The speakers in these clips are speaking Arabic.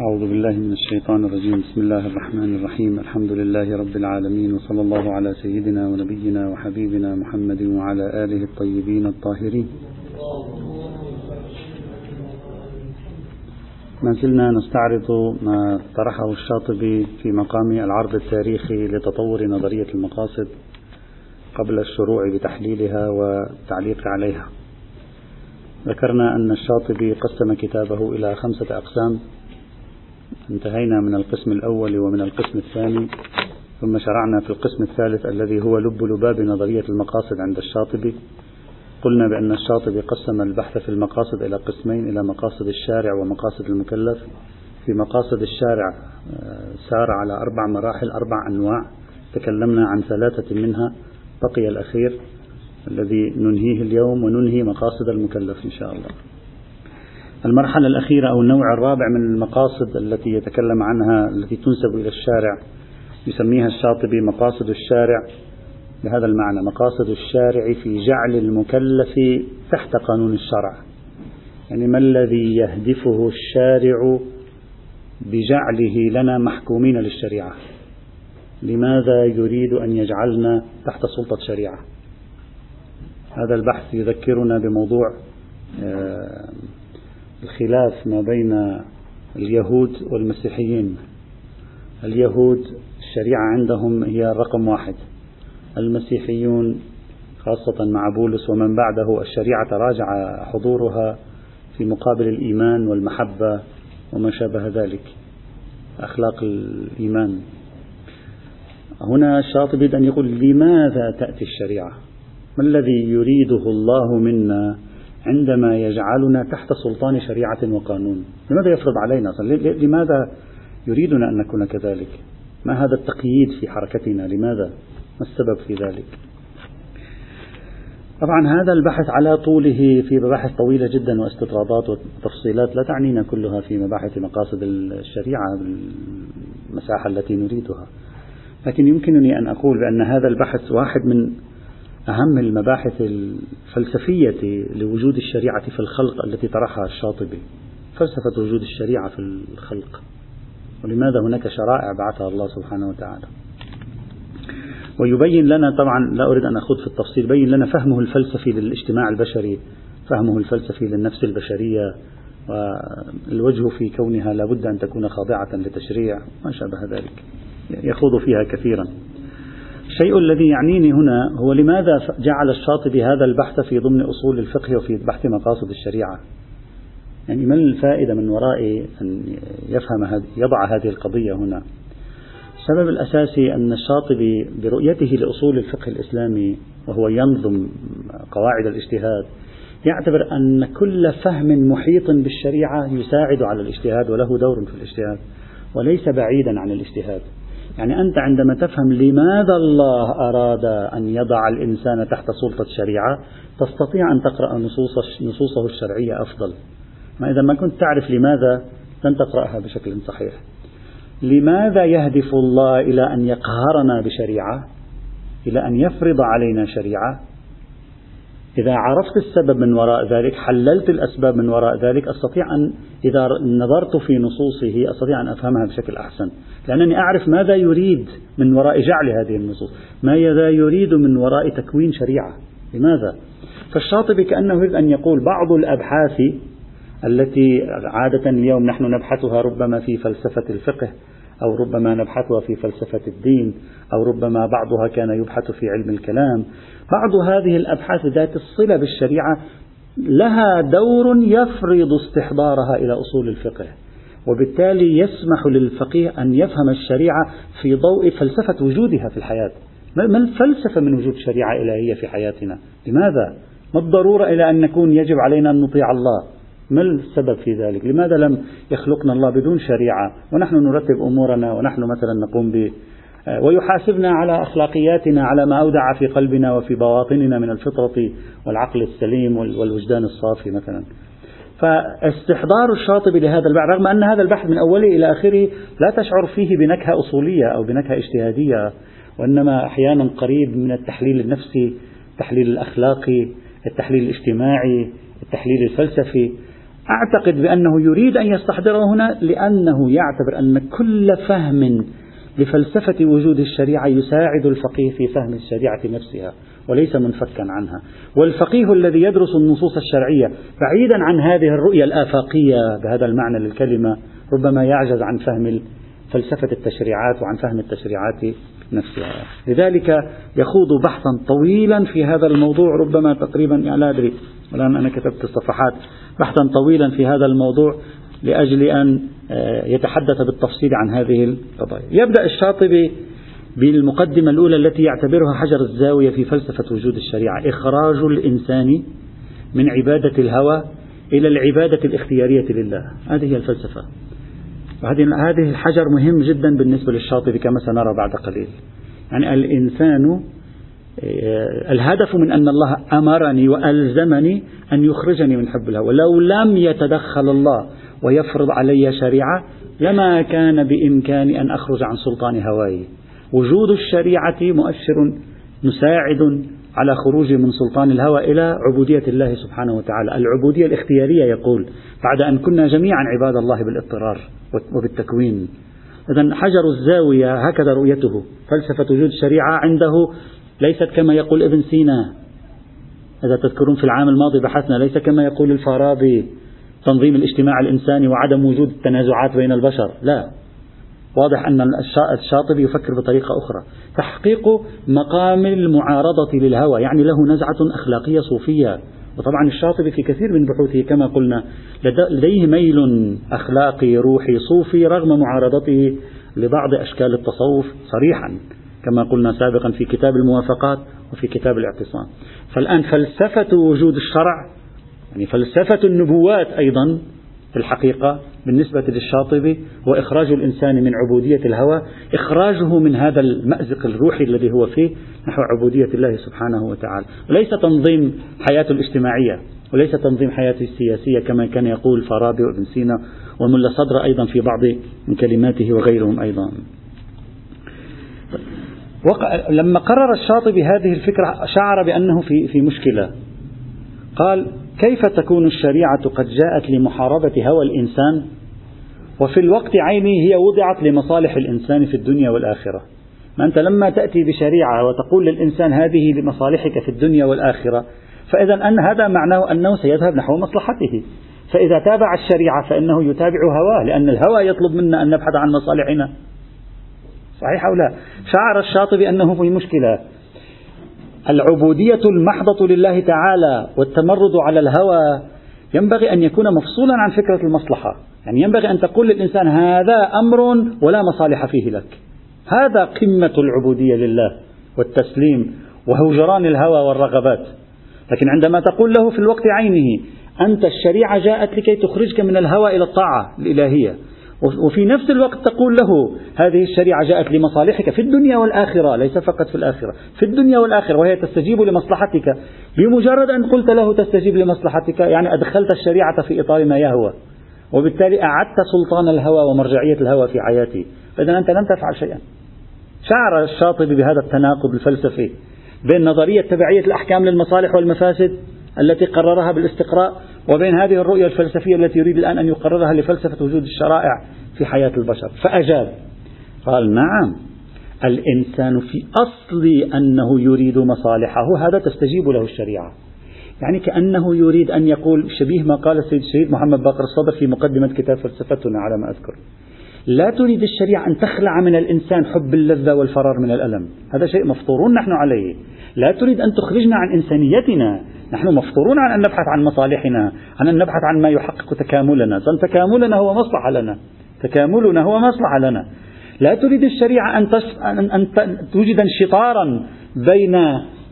أعوذ بالله من الشيطان الرجيم. بسم الله الرحمن الرحيم. الحمد لله رب العالمين وصلى الله على سيدنا ونبينا وحبيبنا محمد وعلى آله الطيبين الطاهرين. ما زلنا نستعرض ما طرحه الشاطبي في مقام العرض التاريخي لتطور نظرية المقاصد قبل الشروع بتحليلها والتعليق عليها. ذكرنا أن الشاطبي قسم كتابه إلى خمسة أقسام. انتهينا من القسم الأول ومن القسم الثاني ثم شرعنا في القسم الثالث الذي هو لب لباب نظرية المقاصد عند الشاطبي. قلنا بأن الشاطبي قسم البحث في المقاصد إلى قسمين إلى مقاصد الشارع ومقاصد المكلف. في مقاصد الشارع آه، سار على أربع مراحل أربع أنواع. تكلمنا عن ثلاثة منها. بقي الأخير الذي ننهيه اليوم وننهي مقاصد المكلف إن شاء الله. المرحلة الأخيرة أو النوع الرابع من المقاصد التي يتكلم عنها التي تنسب إلى الشارع يسميها الشاطبي مقاصد الشارع. بهذا المعنى مقاصد الشارع في جعل المكلف تحت قانون الشرع. يعني ما الذي يهدفه الشارع بجعله لنا محكومين للشريعة؟ لماذا يريد أن يجعلنا تحت سلطة شريعة؟ هذا البحث يذكرنا بموضوع آه، الخلاف ما بين اليهود والمسيحيين. اليهود الشريعة عندهم هي رقم واحد. المسيحيون خاصة مع بولس ومن بعده الشريعة تراجع حضورها في مقابل الإيمان والمحبة وما شابه ذلك أخلاق الإيمان. هنا الشاطبي أن يقول لماذا تأتي الشريعة؟ ما الذي يريده الله منا عندما يجعلنا تحت سلطان شريعة وقانون. لماذا يفرض علينا؟ لماذا يريدنا أن نكون كذلك؟ ما هذا التقييد في حركتنا؟ لماذا؟ ما السبب في ذلك؟ طبعا هذا البحث على طوله في مباحث طويلة جدا واستطرادات وتفصيلات لا تعنينا كلها في مباحث مقاصد الشريعة بالمساحة التي نريدها. لكن يمكنني أن أقول بأن هذا البحث واحد من أهم المباحث الفلسفية لوجود الشريعة في الخلق التي طرحها الشاطبي. فلسفة وجود الشريعة في الخلق. ولماذا هناك شرائع بعثها الله سبحانه وتعالى؟ ويبين لنا طبعا لا أريد أن أخوض في التفصيل يبين لنا فهمه الفلسفي للاجتماع البشري فهمه الفلسفي للنفس البشرية والوجه في كونها لابد أن تكون خاضعة لتشريع ما شابه ذلك. يخوض فيها كثيرا. الشيء الذي يعنيني هنا هو لماذا جعل الشاطبي هذا البحث في ضمن أصول الفقه وفي بحث مقاصد الشريعة؟ يعني ما الفائدة من وراء أن يفهم يضع هذه القضية هنا؟ السبب الأساسي أن الشاطبي برؤيته لأصول الفقه الإسلامي وهو ينظم قواعد الاجتهاد يعتبر أن كل فهم محيط بالشريعة يساعد على الاجتهاد وله دور في الاجتهاد وليس بعيدا عن الاجتهاد. يعني أنت عندما تفهم لماذا الله أراد أن يضع الإنسان تحت سلطة الشريعة تستطيع أن تقرأ نصوص نصوصه الشرعية أفضل. ما إذا ما كنت تعرف لماذا لن تقرأها بشكل صحيح. لماذا يهدف الله إلى أن يقهرنا بشريعة؟ إلى أن يفرض علينا شريعة؟ إذا عرفت السبب من وراء ذلك حللت الأسباب من وراء ذلك أستطيع أن إذا نظرت في نصوصه أستطيع أن أفهمها بشكل أحسن. لأنني أعرف ماذا يريد من وراء جعل هذه النصوص. ماذا يريد من وراء تكوين شريعة. لماذا؟ فالشاطبي كأنه يريد أن يقول بعض الأبحاث التي عادة اليوم نحن نبحثها ربما في فلسفة الفقه أو ربما نبحثها في فلسفة الدين أو ربما بعضها كان يبحث في علم الكلام. بعض هذه الأبحاث ذات الصلة بالشريعة لها دور يفرض استحضارها إلى أصول الفقه. وبالتالي يسمح للفقيه أن يفهم الشريعة في ضوء فلسفة وجودها في الحياة. ما الفلسفة من وجود شريعة إلهية في حياتنا؟ لماذا؟ ما الضرورة إلى أن نكون يجب علينا أن نطيع الله؟ ما السبب في ذلك؟ لماذا لم يخلقنا الله بدون شريعة؟ ونحن نرتب أمورنا ونحن مثلا نقوم ب ويحاسبنا على أخلاقياتنا على ما أودع في قلبنا وفي بواطننا من الفطرة والعقل السليم والوجدان الصافي مثلا. فاستحضار الشاطبي لهذا البحث رغم أن هذا البحث من أوله إلى آخره لا تشعر فيه بنكهة أصولية أو بنكهة اجتهادية وإنما أحيانا قريب من التحليل النفسي التحليل الأخلاقي التحليل الاجتماعي التحليل الفلسفي. أعتقد بأنه يريد أن يستحضره هنا لأنه يعتبر أن كل فهم لفلسفة وجود الشريعة يساعد الفقيه في فهم الشريعة نفسها. وليس منفكا عنها. والفقيه الذي يدرس النصوص الشرعية بعيدا عن هذه الرؤية الآفاقية بهذا المعنى للكلمة ربما يعجز عن فهم فلسفة التشريعات وعن فهم التشريعات نفسها. لذلك يخوض بحثا طويلا في هذا الموضوع ربما تقريبا يعني لا أدري الآن أنا كتبت الصفحات. بحثا طويلا في هذا الموضوع لأجل أن آه، يتحدث بالتفصيل عن هذه القضايا. يبدأ الشاطبي بالمقدمة الأولى التي يعتبرها حجر الزاوية في فلسفة وجود الشريعة. إخراج الإنسان من عبادة الهوى إلى العبادة الاختيارية لله. هذه هي الفلسفة. وهذه هذه الحجر مهم جدا بالنسبة للشاطبي كما سنرى بعد قليل. يعني الإنسان آه، الهدف من أن الله أمرني وألزمني أن يخرجني من حب الهوى. لو لم يتدخل الله ويفرض علي شريعة لما كان بإمكاني أن أخرج عن سلطان هواي وجود الشريعة مؤشر مساعد على خروج من سلطان الهوى إلى عبودية الله سبحانه وتعالى. العبودية الاختيارية يقول بعد أن كنا جميعا عباد الله بالاضطرار وبالتكوين. إذا حجر الزاوية هكذا رؤيته. فلسفة وجود الشريعة عنده ليست كما يقول ابن سينا. إذا تذكرون في العام الماضي بحثنا ليس كما يقول الفارابي تنظيم الاجتماع الإنساني وعدم وجود التنازعات بين البشر. لا. واضح أن الشاطبي يفكر بطريقة أخرى. تحقيق مقام المعارضة للهوى يعني له نزعة أخلاقية صوفية. وطبعا الشاطبي في كثير من بحوثه كما قلنا لديه ميل أخلاقي روحي صوفي رغم معارضته لبعض أشكال التصوف صريحا كما قلنا سابقا في كتاب الموافقات وفي كتاب الاعتصام. فالآن فلسفة وجود الشرع يعني فلسفة النبوات أيضا في الحقيقة بالنسبة للشاطبي هو إخراج الإنسان من عبودية الهوى إخراجه من هذا المأزق الروحي الذي هو فيه نحو عبودية الله سبحانه وتعالى. وليس تنظيم حياته الاجتماعية وليس تنظيم حياته السياسية كما كان يقول فارابي وابن سينا وملا صدر أيضا في بعض من كلماته وغيرهم أيضا. لما قرر الشاطبي هذه الفكرة شعر بأنه في في مشكلة. قال كيف تكون الشريعة قد جاءت لمحاربة هوى الإنسان؟ وفي الوقت عينه هي وضعت لمصالح الإنسان في الدنيا والآخرة. ما أنت لما تأتي بشريعة وتقول للإنسان هذه لمصالحك في الدنيا والآخرة فإذا أن هذا معناه أنه سيذهب نحو مصلحته. فإذا تابع الشريعة فإنه يتابع هواه لأن الهوى يطلب منا أن نبحث عن مصالحنا. صحيح أو لا؟ شعر الشاطبي أنه في مشكلة. العبودية المحضة لله تعالى والتمرد على الهوى ينبغي أن يكون مفصولا عن فكرة المصلحة. يعني ينبغي أن تقول للإنسان هذا أمر ولا مصالح فيه لك. هذا قمة العبودية لله والتسليم وهجران الهوى والرغبات. لكن عندما تقول له في الوقت عينه أنت الشريعة جاءت لكي تخرجك من الهوى إلى الطاعة الإلهية. وفي نفس الوقت تقول له هذه الشريعة جاءت لمصالحك في الدنيا والآخرة ليس فقط في الآخرة في الدنيا والآخرة وهي تستجيب لمصلحتك. بمجرد أن قلت له تستجيب لمصلحتك يعني أدخلت الشريعة في إطار ما يهوى وبالتالي أعدت سلطان الهوى ومرجعية الهوى في حياتي. فإذا أنت لم تفعل شيئا. شعر الشاطبي بهذا التناقض الفلسفي بين نظرية تبعية الأحكام للمصالح والمفاسد التي قررها بالاستقراء وبين هذه الرؤية الفلسفية التي يريد الآن أن يقررها لفلسفة وجود الشرائع في حياة البشر. فأجاب قال نعم الإنسان في أصل أنه يريد مصالحه هذا تستجيب له الشريعة. يعني كأنه يريد أن يقول شبيه ما قال السيد الشهيد محمد باقر الصدر في مقدمة كتاب فلسفتنا على ما أذكر لا تريد الشريعة أن تخلع من الإنسان حب اللذة والفرار من الألم هذا شيء مفطورون نحن عليه. لا تريد أن تخرجنا عن إنسانيتنا. نحن مفطورون عن أن نبحث عن مصالحنا عن أن نبحث عن ما يحقق تكاملنا. تكاملنا هو مصلحة لنا. تكاملنا هو مصلحة لنا. لا تريد الشريعة أن, أن, أن توجد انشطارا بين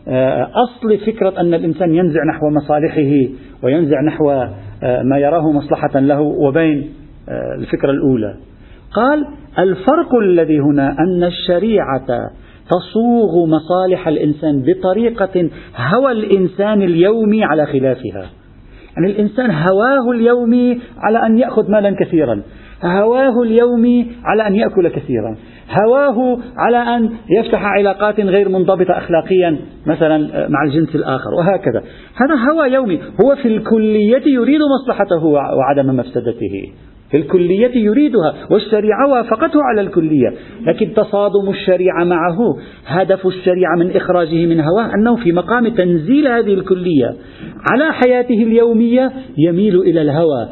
آه، أصل فكرة أن الإنسان ينزع نحو مصالحه وينزع نحو آه، ما يراه مصلحة له وبين آه، الفكرة الأولى. قال الفرق الذي هنا أن الشريعة تصوغ مصالح الإنسان بطريقة هوى الإنسان اليومي على خلافها. يعني الإنسان هواه اليومي على أن يأخذ مالا كثيرا. هواه اليومي على أن يأكل كثيرا. هواه على أن يفتح علاقات غير منضبطة أخلاقيا مثلا مع الجنس الآخر وهكذا. هذا هوى يومي. هو في الكلية يريد مصلحته وعدم مفسدته. في الكلية يريدها والشريعة وافقته على الكلية. لكن تصادم الشريعة معه هدف الشريعة من إخراجه من هواه أنه في مقام تنزيل هذه الكلية على حياته اليومية يميل إلى الهوى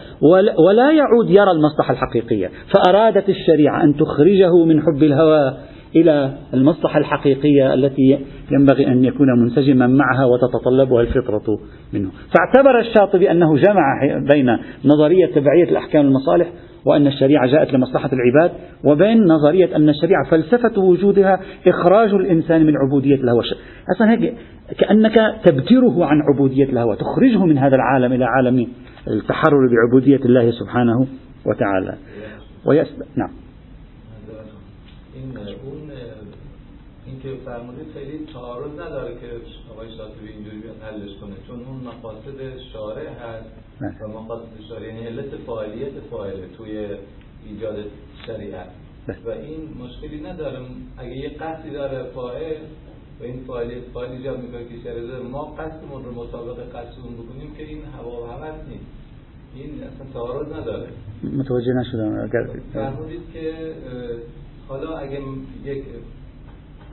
ولا يعود يرى المصلحة الحقيقية. فأرادت الشريعة أن تخرجه من حب الهوى. إلى المصلحة الحقيقية التي ينبغي أن يكون منسجما معها وتتطلبها الفطرة منه. فاعتبر الشاطبي أنه جمع بين نظرية تبعية الأحكام المصالح وأن الشريعة جاءت لمصلحة العباد وبين نظرية أن الشريعة فلسفة وجودها إخراج الإنسان من عبودية الهوى أصلا هيك كأنك تبتره عن عبودية الهوى تخرجه من هذا العالم إلى عالم التحرر بعبودية الله سبحانه وتعالى. ويسب... نعم. که فرمودید خیلی تعارض نداره که آقای شاطبی اینجوری حلش کنه. چون اون مقاصد شارع هست و مقاصد شارع یعنی علت فعالیت فاعله توی ایجاد شریعت. و این مشکلی نداره اگه یه قصدی داره فاعل و این فعالیت فاعل ایجاد می‌کنه که شریعت ما قصدمون رو مطابق قصدمون بکنیم که این هوا و هوس نیست. این اصلا تعارض نداره. متوجه نشدم. اگر فرمودید که حالا اگه یک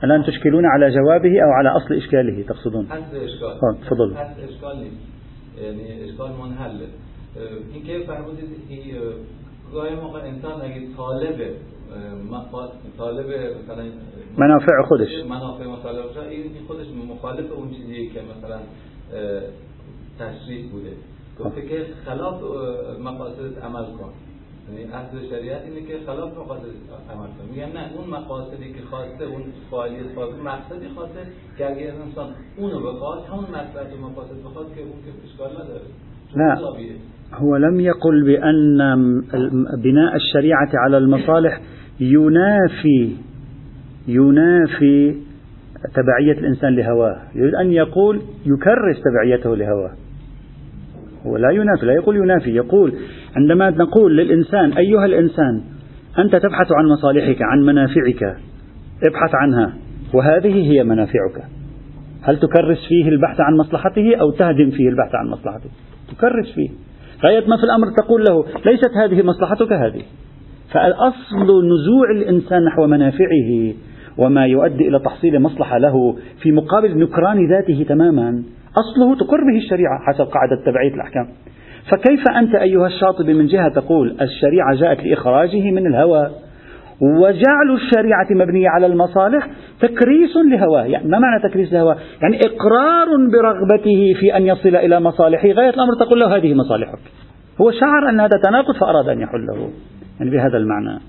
الآن تشكلون على جوابه أو على أصل إشكاله تقصدون؟ حد إشكال. تفضل حد إشكال نیست یعنی اشکال منحله این که فرمودید گاهی موقع انسان اگه طالب طالب مثلا منافع خودش. منافع مطالب این خودش مخالف اون چیزی که مثلا تشریع بوده. گفته که خلاف مقاصد عمل کن. یعنی اصل شریعت اینه که خلاف مقاصد عمل کنه میگن نه اون مقاصدی که خواسته اون فعالیت خواسته مقصدی خواسته که اگر انسان اونو بخواد همون مقصد و مقاصد بخواد که اون که اشکال نداره. لا هو لم يقل بأن بناء الشريعة على المصالح ينافي ينافي تبعية الإنسان لهواه. يريد أن يقول يكرس تبعيته لهواه. هو لا ينافي لا يقول ينافي يقول عندما نقول للإنسان أيها الإنسان أنت تبحث عن مصالحك عن منافعك ابحث عنها وهذه هي منافعك. هل تكرس فيه البحث عن مصلحته أو تهدم فيه البحث عن مصلحته؟ تكرس فيه. غاية ما في الأمر تقول له ليست هذه مصلحتك هذه. فالأصل نزوع الإنسان نحو منافعه وما يؤدي إلى تحصيل مصلحة له في مقابل نكران ذاته تماما. أصله تقر به الشريعة حسب قاعدة تبعية الأحكام. فكيف أنت أيها الشاطبي من جهة تقول الشريعة جاءت لإخراجه من الهوى؟ وجعل الشريعة مبنية على المصالح تكريس لهواه. يعني ما معنى تكريس لهواه؟ يعني إقرار برغبته في أن يصل إلى مصالحه غاية الأمر. تقول له هذه مصالحك. هو شعر أن هذا تناقض فأراد أن يحله. يعني بهذا المعنى.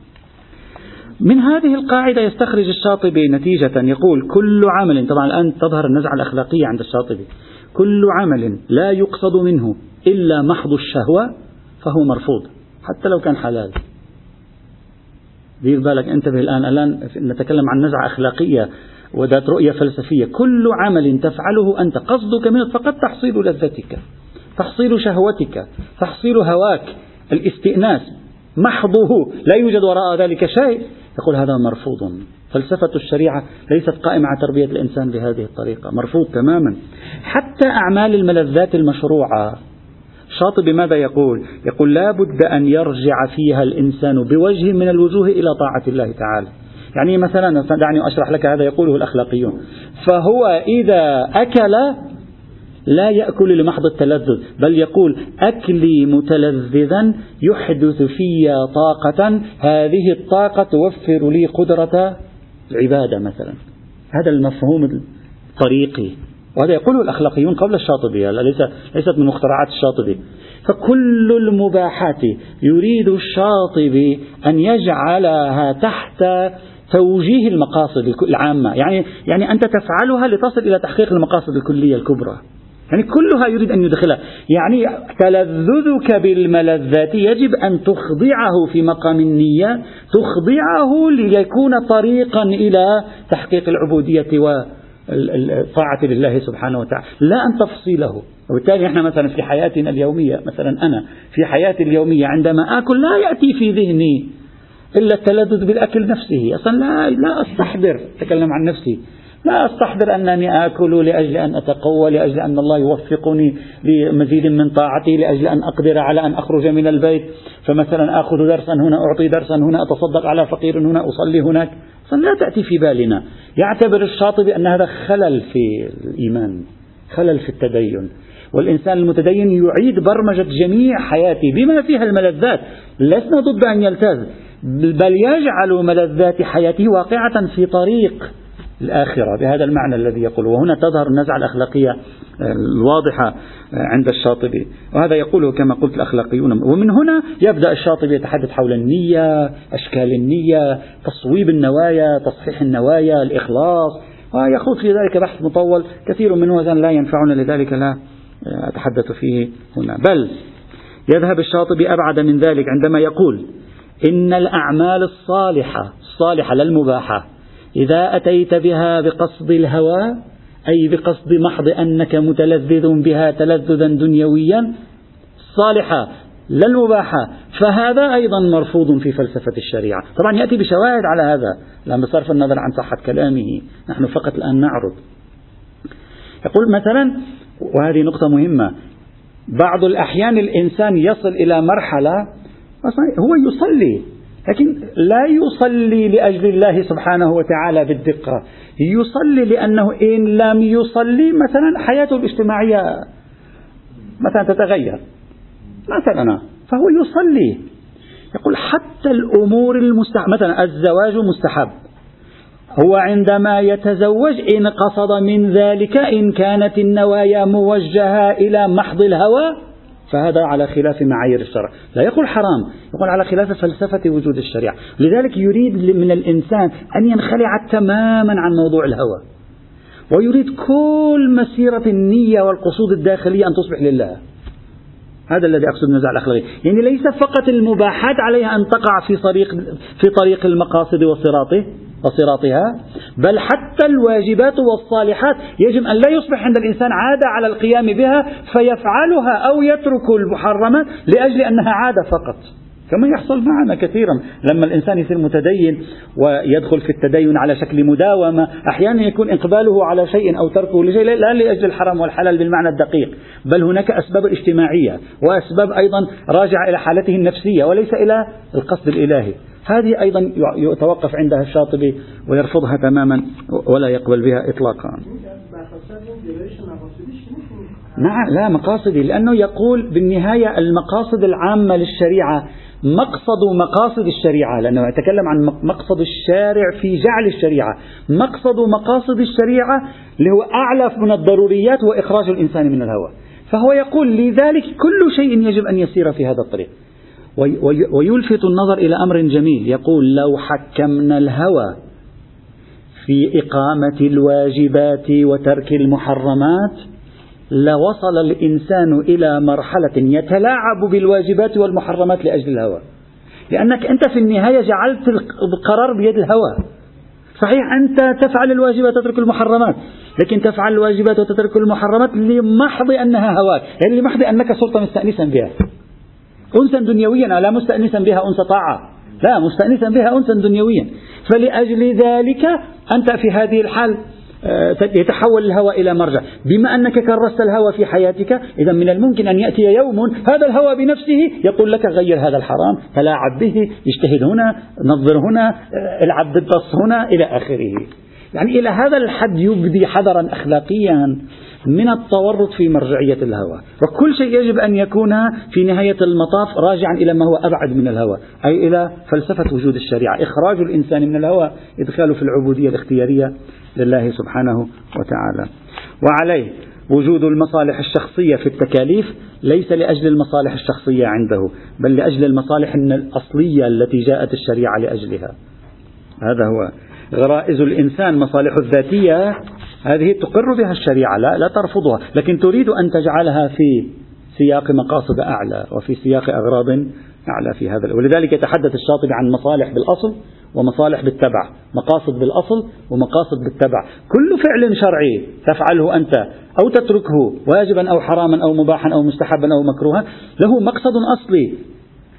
من هذه القاعدة يستخرج الشاطبي نتيجة. يقول كل عمل طبعا الآن تظهر النزعة الأخلاقية عند الشاطبي. كل عمل لا يقصد منه إلا محض الشهوة فهو مرفوض حتى لو كان حلال. دير بالك انتبه الآن الآن نتكلم عن نزعة أخلاقية وذات رؤية فلسفية. كل عمل تفعله أنت قصدك منه فقط تحصيل لذتك تحصيل شهوتك تحصيل هواك الاستئناس. محضه لا يوجد وراء ذلك شيء. يقول هذا مرفوض. فلسفة الشريعة ليست قائمة على تربية الإنسان بهذه الطريقة مرفوض تماما. حتى أعمال الملذات المشروعة شاطبي ماذا يقول؟ يقول لا بد أن يرجع فيها الإنسان بوجه من الوجوه إلى طاعة الله تعالى. يعني مثلا دعني أشرح لك هذا يقوله الأخلاقيون. فهو إذا أكل لا يأكل لمحض التلذذ بل يقول أكلي متلذذا يحدث في طاقة هذه الطاقة توفر لي قدرة العبادة مثلا. هذا المفهوم الطريقي. وهذا يقوله الأخلاقيون قبل الشاطبي ليس ليست من مخترعات الشاطبي. فكل المباحات يريد الشاطبي أن يجعلها تحت توجيه المقاصد العامة. يعني يعني أنت تفعلها لتصل إلى تحقيق المقاصد الكلية الكبرى. يعني كلها يريد أن يدخلها. يعني تلذذك بالملذات يجب أن تخضعه في مقام النية تخضعه ليكون طريقا إلى تحقيق العبودية الطاعة لله سبحانه وتعالى. لا أن تفصيله. وبالتالي إحنا مثلا في حياتنا اليومية مثلا أنا في حياتي اليومية عندما آكل لا يأتي في ذهني إلا التلذذ بالأكل نفسه. أصلا لا, لا أستحضر أتكلم عن نفسي لا أستحضر أنني آكل لأجل أن أتقوى لأجل أن الله يوفقني لمزيد من طاعتي لأجل أن أقدر على أن أخرج من البيت. فمثلا آخذ درسا هنا أعطي درسا هنا أتصدق على فقير هنا أصلي هناك. لا تأتي في بالنا. يعتبر الشاطبي أن هذا خلل في الإيمان خلل في التدين. والإنسان المتدين يعيد برمجة جميع حياته بما فيها الملذات. لسنا ضد أن يلتز بل يجعل ملذات حياته واقعة في طريق الآخرة. بهذا المعنى الذي يقول وهنا تظهر النزعة الأخلاقية الواضحة عند الشاطبي. وهذا يقوله كما قلت الأخلاقيون. ومن هنا يبدأ الشاطبي يتحدث حول النية أشكال النية تصويب النوايا تصحيح النوايا الإخلاص. ويخوض في ذلك بحث مطول. كثير منه لا ينفعنا لذلك لا أتحدث فيه هنا. بل يذهب الشاطبي أبعد من ذلك عندما يقول إن الأعمال الصالحة الصالحة لا المباحة. إذا أتيت بها بقصد الهوى أي بقصد محض أنك متلذذ بها تلذذا دنيويا صالحة لا المباحة. فهذا أيضا مرفوض في فلسفة الشريعة. طبعا يأتي بشواهد على هذا لأن بصرف النظر عن صحة كلامه. نحن فقط الآن نعرض. يقول مثلا وهذه نقطة مهمة بعض الأحيان الإنسان يصل إلى مرحلة هو يصلي. لكن لا يصلي لأجل الله سبحانه وتعالى بالدقة. يصلي لأنه إن لم يصلي مثلا حياته الاجتماعية مثلا تتغير. مثلا فهو يصلي. يقول حتى الأمور المستحب مثلا الزواج مستحب. هو عندما يتزوج إن قصد من ذلك إن كانت النوايا موجهة إلى محض الهوى فهذا على خلاف معايير الشرع. لا يقول حرام يقول على خلاف فلسفة وجود الشريعة. لذلك يريد من الإنسان أن ينخلع تماما عن موضوع الهوى. ويريد كل مسيرة النية والقصود الداخلية أن تصبح لله. هذا الذي أقصد النزاع الأخلاقي يعني ليس فقط المباحات عليها أن تقع في طريق في طريق المقاصد وصراطه. وصراطها بل حتى الواجبات والصالحات يجب أن لا يصبح عند الإنسان عادة على القيام بها فيفعلها أو يترك المحرمات لأجل أنها عادة فقط. كما يحصل معنا كثيرا. لما الإنسان يصير متدين ويدخل في التدين على شكل مداومة أحيانا يكون إقباله على شيء أو تركه لشيء لا لأجل الحرام والحلال بالمعنى الدقيق. بل هناك أسباب اجتماعية وأسباب أيضا راجعة إلى حالته النفسية وليس إلى القصد الإلهي. هذه أيضا يتوقف عندها الشاطبي ويرفضها تماما ولا يقبل بها إطلاقا. نعم لا مقاصدي لأنه يقول بالنهاية المقاصد العامة للشريعة مقصد مقاصد الشريعة لأنه يتكلم عن مقصد الشارع في جعل الشريعة. مقصد مقاصد الشريعة اللي هو أعلى من الضروريات وإخراج الإنسان من الهوى. فهو يقول لذلك كل شيء يجب أن يسير في هذا الطريق. ويلفت النظر إلى أمر جميل. يقول لو حكمنا الهوى في إقامة الواجبات وترك المحرمات لوصل الإنسان إلى مرحلة يتلاعب بالواجبات والمحرمات لأجل الهوى. لأنك أنت في النهاية جعلت القرار بيد الهوى. صحيح أنت تفعل الواجبات وتترك المحرمات لكن تفعل الواجبات وتترك المحرمات لمحض أنها هواك يعني لمحض أنك صرت مستأنسا بها. أنسا دنيويا لا مستأنسا بها أنس طاعة؟ لا مستأنسا بها أنسا دنيويا. فلأجل ذلك أنت في هذه الحال آه، يتحول الهوى إلى مرجع. بما أنك كرست الهوى في حياتك إذا من الممكن أن يأتي يوم هذا الهوى بنفسه يقول لك غير هذا الحرام تلاعب به اجتهد هنا نظر هنا آه، العب بالبص هنا إلى آخره. يعني إلى هذا الحد يبدي حذرا أخلاقيا من التورط في مرجعية الهوى. وكل شيء يجب أن يكون في نهاية المطاف راجعا إلى ما هو أبعد من الهوى أي إلى فلسفة وجود الشريعة. إخراج الإنسان من الهوى إدخاله في العبودية الاختيارية لله سبحانه وتعالى. وعليه وجود المصالح الشخصية في التكاليف ليس لأجل المصالح الشخصية عنده بل لأجل المصالح الأصلية التي جاءت الشريعة لأجلها. هذا هو غرائز الإنسان مصالح الذاتية هذه تقر بها الشريعة. لا, لا ترفضها. لكن تريد أن تجعلها في سياق مقاصد أعلى وفي سياق أغراض أعلى في هذا. ولذلك يتحدث الشاطبي عن مصالح بالأصل ومصالح بالتبع. مقاصد بالأصل ومقاصد بالتبع. كل فعل شرعي تفعله أنت أو تتركه واجبا أو حراما أو مباحا أو مستحبا أو مكروها له مقصد أصلي.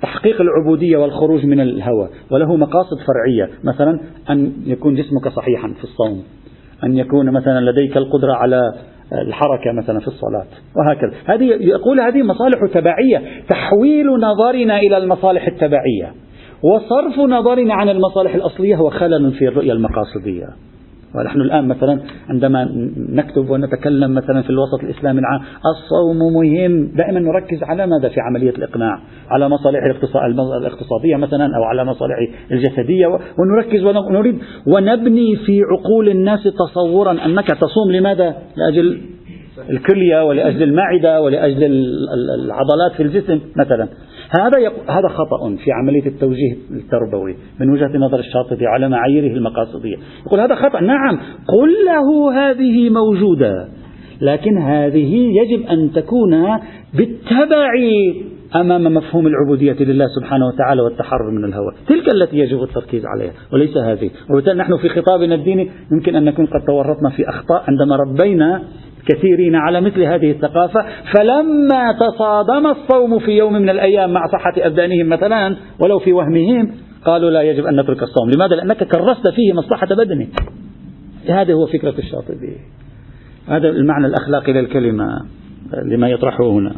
تحقيق العبودية والخروج من الهوى وله مقاصد فرعية مثلا أن يكون جسمك صحيحا في الصوم أن يكون مثلا لديك القدرة على الحركة مثلا في الصلاة وهكذا. هذه يقول هذه مصالح تبعية تحويل نظرنا إلى المصالح التبعية وصرف نظرنا عن المصالح الأصلية هو خلل في الرؤية المقاصدية. ونحن الآن مثلا عندما نكتب ونتكلم مثلا في الوسط الإسلامي العام الصوم مهم. دائما نركز على ماذا في عملية الإقناع؟ على مصالح الاقتصادية مثلا أو على مصالح الجسدية. ونركز ونريد ونبني في عقول الناس تصورا أنك تصوم. لماذا؟ لأجل الكلية ولأجل المعدة ولأجل العضلات في الجسم مثلا. هذا هذا خطأ في عملية التوجيه التربوي من وجهة نظر الشاطبي على معاييره المقاصدية. يقول هذا خطأ. نعم قل له هذه موجودة لكن هذه يجب أن تكون بالتبع أمام مفهوم العبودية لله سبحانه وتعالى والتحرر من الهوى. تلك التي يجب التركيز عليها وليس هذه. وبالتالي نحن في خطابنا الديني يمكن أن نكون قد تورطنا في أخطاء عندما ربينا كثيرين على مثل هذه الثقافة فلما تصادم الصوم في يوم من الأيام مع صحة أبدانهم مثلا ولو في وهمهم قالوا لا يجب أن نترك الصوم. لماذا؟ لأنك كرست فيه مصلحة بدنك هذه هو فكرة الشاطبي. هذا المعنى الأخلاقي للكلمة لما يطرحه هنا.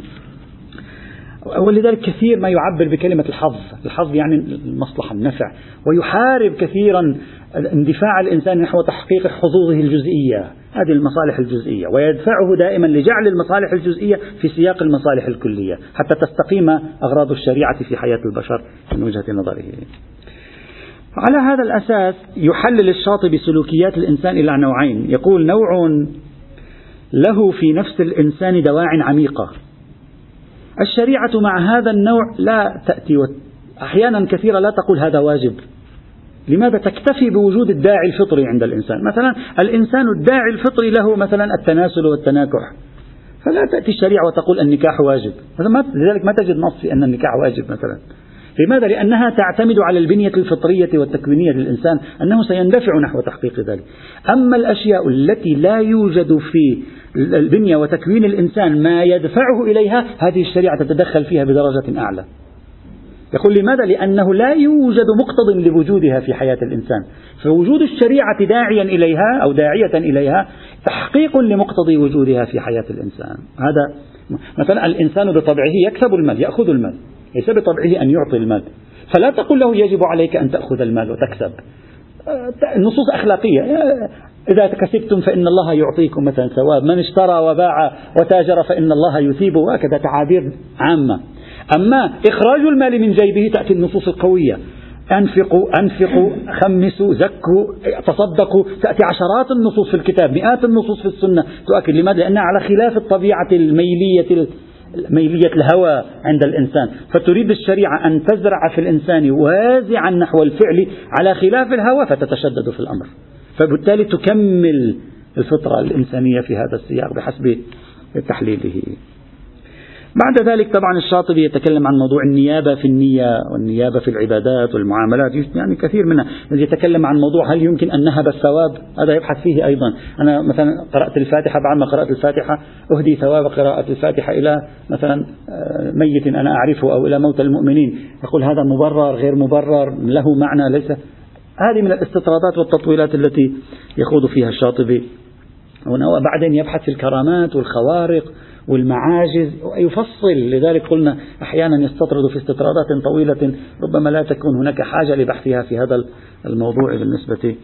ولذلك كثير ما يعبر بكلمة الحظ. الحظ يعني المصلحة النفع. ويحارب كثيرا اندفاع الإنسان نحو تحقيق حظوظه الجزئية. هذه المصالح الجزئية. ويدفعه دائما لجعل المصالح الجزئية في سياق المصالح الكلية حتى تستقيم أغراض الشريعة في حياة البشر من وجهة نظره. على هذا الأساس يحلل الشاطبي سلوكيات الإنسان إلى نوعين. يقول نوع له في نفس الإنسان دواع عميقة. الشريعة مع هذا النوع لا تأتي أحيانا كثيرة لا تقول هذا واجب. لماذا تكتفي بوجود الداعي الفطري عند الإنسان؟ مثلا الإنسان الداعي الفطري له مثلا التناسل والتناكح. فلا تأتي الشريعة وتقول النكاح واجب. لذلك ما تجد نص في أن النكاح واجب مثلا. لماذا؟ لأنها تعتمد على البنية الفطرية والتكوينية للإنسان أنه سيندفع نحو تحقيق ذلك. أما الأشياء التي لا يوجد في البنية وتكوين الإنسان ما يدفعه إليها هذه الشريعة تتدخل فيها بدرجة أعلى. يقول لماذا؟ لأنه لا يوجد مقتض لوجودها في حياة الإنسان. فوجود الشريعة داعيا إليها أو داعية إليها تحقيق لمقتضي وجودها في حياة الإنسان. هذا مثلا الإنسان بطبعه يكسب المال يأخذ المال. ليس بطبعه أن يعطي المال. فلا تقول له يجب عليك أن تأخذ المال وتكسب. النصوص أخلاقية. إذا كسبتم فإن الله يعطيكم مثلا ثواب. من اشترى وباع وتاجر فإن الله يثيبه. هكذا تعابير عامة. أما إخراج المال من جيبه تأتي النصوص القوية. أنفقوا أنفقوا خمسوا زكوا تصدقوا. تأتي عشرات النصوص في الكتاب مئات النصوص في السنة تؤكد. لماذا؟ لأنها على خلاف الطبيعة الميلية. ميلية الهوى عند الإنسان. فتريد الشريعة أن تزرع في الإنسان وازعا نحو الفعل على خلاف الهوى فتتشدد في الأمر. فبالتالي تكمل الفطرة الإنسانية في هذا السياق بحسب تحليله. بعد ذلك طبعا الشاطبي يتكلم عن موضوع النيابة في النية والنيابة في العبادات والمعاملات. يعني كثير منها يتكلم عن موضوع هل يمكن أن نهب الثواب؟ هذا يبحث فيه أيضا. أنا مثلا قرأت الفاتحة بعد ما قرأت الفاتحة أهدي ثواب قراءة الفاتحة إلى مثلا آه، ميت أنا أعرفه أو إلى موتى المؤمنين. يقول هذا مبرر غير مبرر له معنى ليس. هذه من الاستطرادات والتطويلات التي يخوض فيها الشاطبي. وبعدين يبحث في الكرامات والخوارق. والمعاجز ويفصل لذلك قلنا أحيانا يستطرد في استطرادات طويلة ربما لا تكون هناك حاجة لبحثها في هذا الموضوع بالنسبة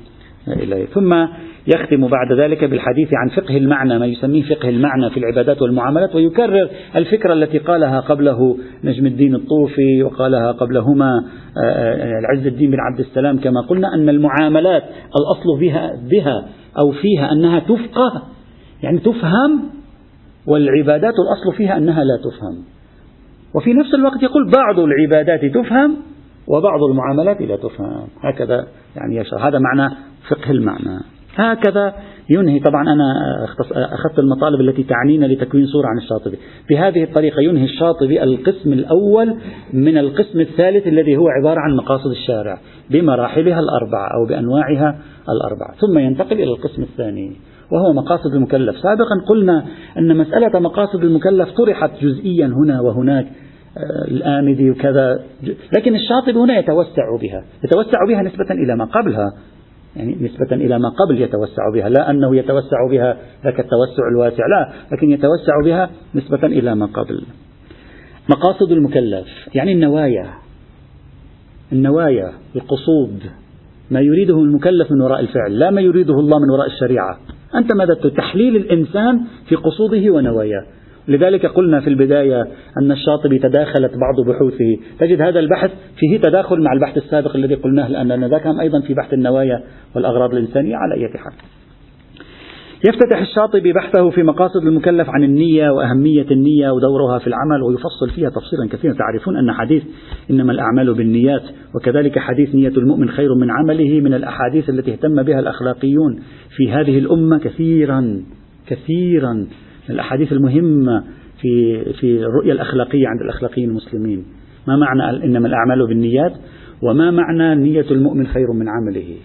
إليه. ثم يختم بعد ذلك بالحديث عن فقه المعنى ما يسميه فقه المعنى في العبادات والمعاملات ويكرر الفكرة التي قالها قبله نجم الدين الطوفي وقالها قبلهما آه، آه، العز الدين بن عبد السلام كما قلنا أن المعاملات الأصل بها, بها أو فيها أنها تفقه يعني تفهم والعبادات الأصل فيها أنها لا تفهم. وفي نفس الوقت يقول بعض العبادات تفهم وبعض المعاملات لا تفهم. هكذا يعني يشرح. هذا معنى فقه المعنى. هكذا ينهي. طبعا أنا أخذت المطالب التي تعنينا لتكوين صورة عن الشاطبي. بهذه الطريقة ينهي الشاطبي القسم الأول من القسم الثالث الذي هو عبارة عن مقاصد الشارع بمراحلها الأربعة أو بأنواعها الأربعة. ثم ينتقل إلى القسم الثاني. وهو مقاصد المكلف. سابقا قلنا أن مسألة مقاصد المكلف طرحت جزئيا هنا وهناك آه، الآمدي وكذا. لكن الشاطبي هنا يتوسع بها يتوسع بها نسبة إلى ما قبلها. يعني نسبة إلى ما قبل يتوسع بها لا أنه يتوسع بها ذاك التوسع الواسع لا لكن يتوسع بها نسبة إلى ما قبل. مقاصد المكلف يعني النوايا. النوايا القصود. ما يريده المكلف من وراء الفعل لا ما يريده الله من وراء الشريعة. أنت ماذا تحليل الإنسان في قصوده ونواياه. لذلك قلنا في البداية أن الشاطبي تداخلت بعض بحوثه. تجد هذا البحث فيه تداخل مع البحث السابق الذي قلناه لأن ذاك أيضا في بحث النوايا والأغراض الإنسانية على أي حال. يفتتح الشاطبي بحثه في مقاصد المكلف عن النية وأهمية النية ودورها في العمل ويفصل فيها تفصيلا كثيرا. تعرفون أن حديث إنما الأعمال بالنيات وكذلك حديث نية المؤمن خير من عمله من الأحاديث التي اهتم بها الأخلاقيون في هذه الأمة كثيرا كثيرا. الأحاديث المهمة في في الرؤية الأخلاقية عند الأخلاقيين المسلمين. ما معنى إنما الأعمال بالنيات؟ وما معنى نية المؤمن خير من عمله؟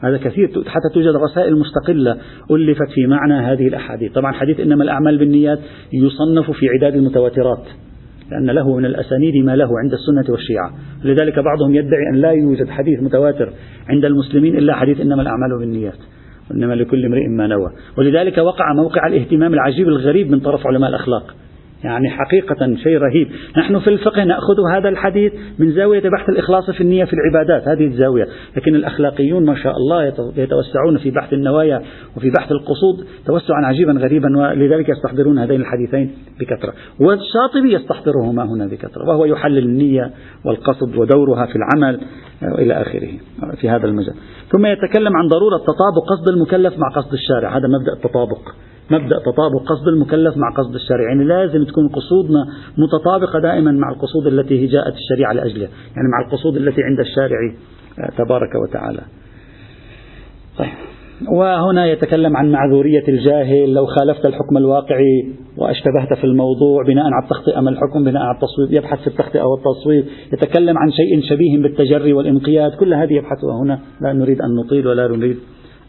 هذا كثير حتى توجد رسائل مستقلة ألفت في معنى هذه الأحاديث. طبعا حديث إنما الأعمال بالنيات يصنف في عداد المتواترات لأن له من الأسانيد ما له عند السنة والشيعة. لذلك بعضهم يدعي أن لا يوجد حديث متواتر عند المسلمين إلا حديث إنما الأعمال بالنيات إنما لكل امرئ ما نوى. ولذلك وقع موقع الاهتمام العجيب الغريب من طرف علماء الأخلاق. يعني حقيقة شيء رهيب. نحن في الفقه نأخذ هذا الحديث من زاوية بحث الإخلاص في النية في العبادات هذه الزاوية. لكن الأخلاقيون ما شاء الله يتوسعون في بحث النوايا وفي بحث القصود توسعا عجيبا غريبا ولذلك يستحضرون هذين الحديثين بكثرة. والشاطبي يستحضرهما هنا بكثرة وهو يحلل النية والقصد ودورها في العمل وإلى آخره في هذا المجال. ثم يتكلم عن ضرورة تطابق قصد المكلف مع قصد الشارع هذا مبدأ التطابق. مبدأ تطابق قصد المكلف مع قصد الشرع يعني لازم تكون قصودنا متطابقة دائما مع القصود التي جاءت الشريعة لأجلها يعني مع القصود التي عند الشارع آه، تبارك وتعالى. طيب. وهنا يتكلم عن معذورية الجاهل. لو خالفت الحكم الواقعي واشتبهت في الموضوع بناء على التخطئة ما الحكم؟ بناء على التصويب يبحث في التخطئة والتصويب. يتكلم عن شيء شبيه بالتجري والانقياد. كل هذه يبحثها هنا. لا نريد أن نطيل ولا نريد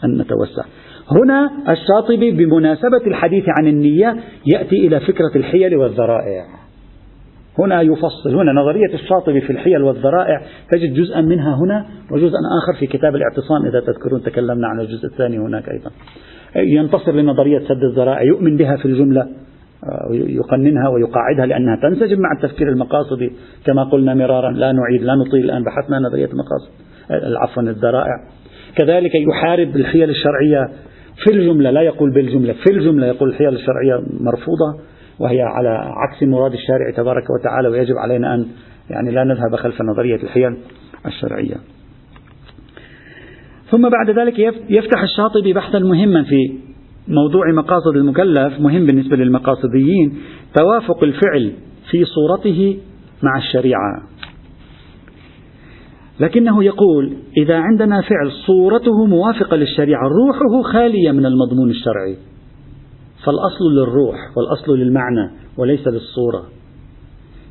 أن نتوسع. هنا الشاطبي بمناسبة الحديث عن النية يأتي إلى فكرة الحيل والذرائع. هنا يفصل هنا نظرية الشاطبي في الحيل والذرائع تجد جزءا منها هنا وجزءا آخر في كتاب الاعتصام إذا تذكرون تكلمنا عن الجزء الثاني هناك أيضا. ينتصر لنظرية سد الذرائع يؤمن بها في الجملة يقننها ويقاعدها لأنها تنسجم مع التفكير المقاصدي. كما قلنا مرارا لا نعيد لا نطيل الآن بحثنا نظرية المقاصد عفوا الذرائع. كذلك يحارب الحيل الشرعية في الجملة لا يقول بالجملة في الجملة يقول الحيل الشرعية مرفوضة وهي على عكس مراد الشارع تبارك وتعالى ويجب علينا أن يعني لا نذهب خلف نظرية الحيل الشرعية. ثم بعد ذلك يفتح الشاطبي بحثا مهما في موضوع مقاصد المكلف مهم بالنسبة للمقاصديين توافق الفعل في صورته مع الشريعة. لكنه يقول إذا عندنا فعل صورته موافقة للشريعة روحه خالية من المضمون الشرعي. فالأصل للروح والأصل للمعنى وليس للصورة.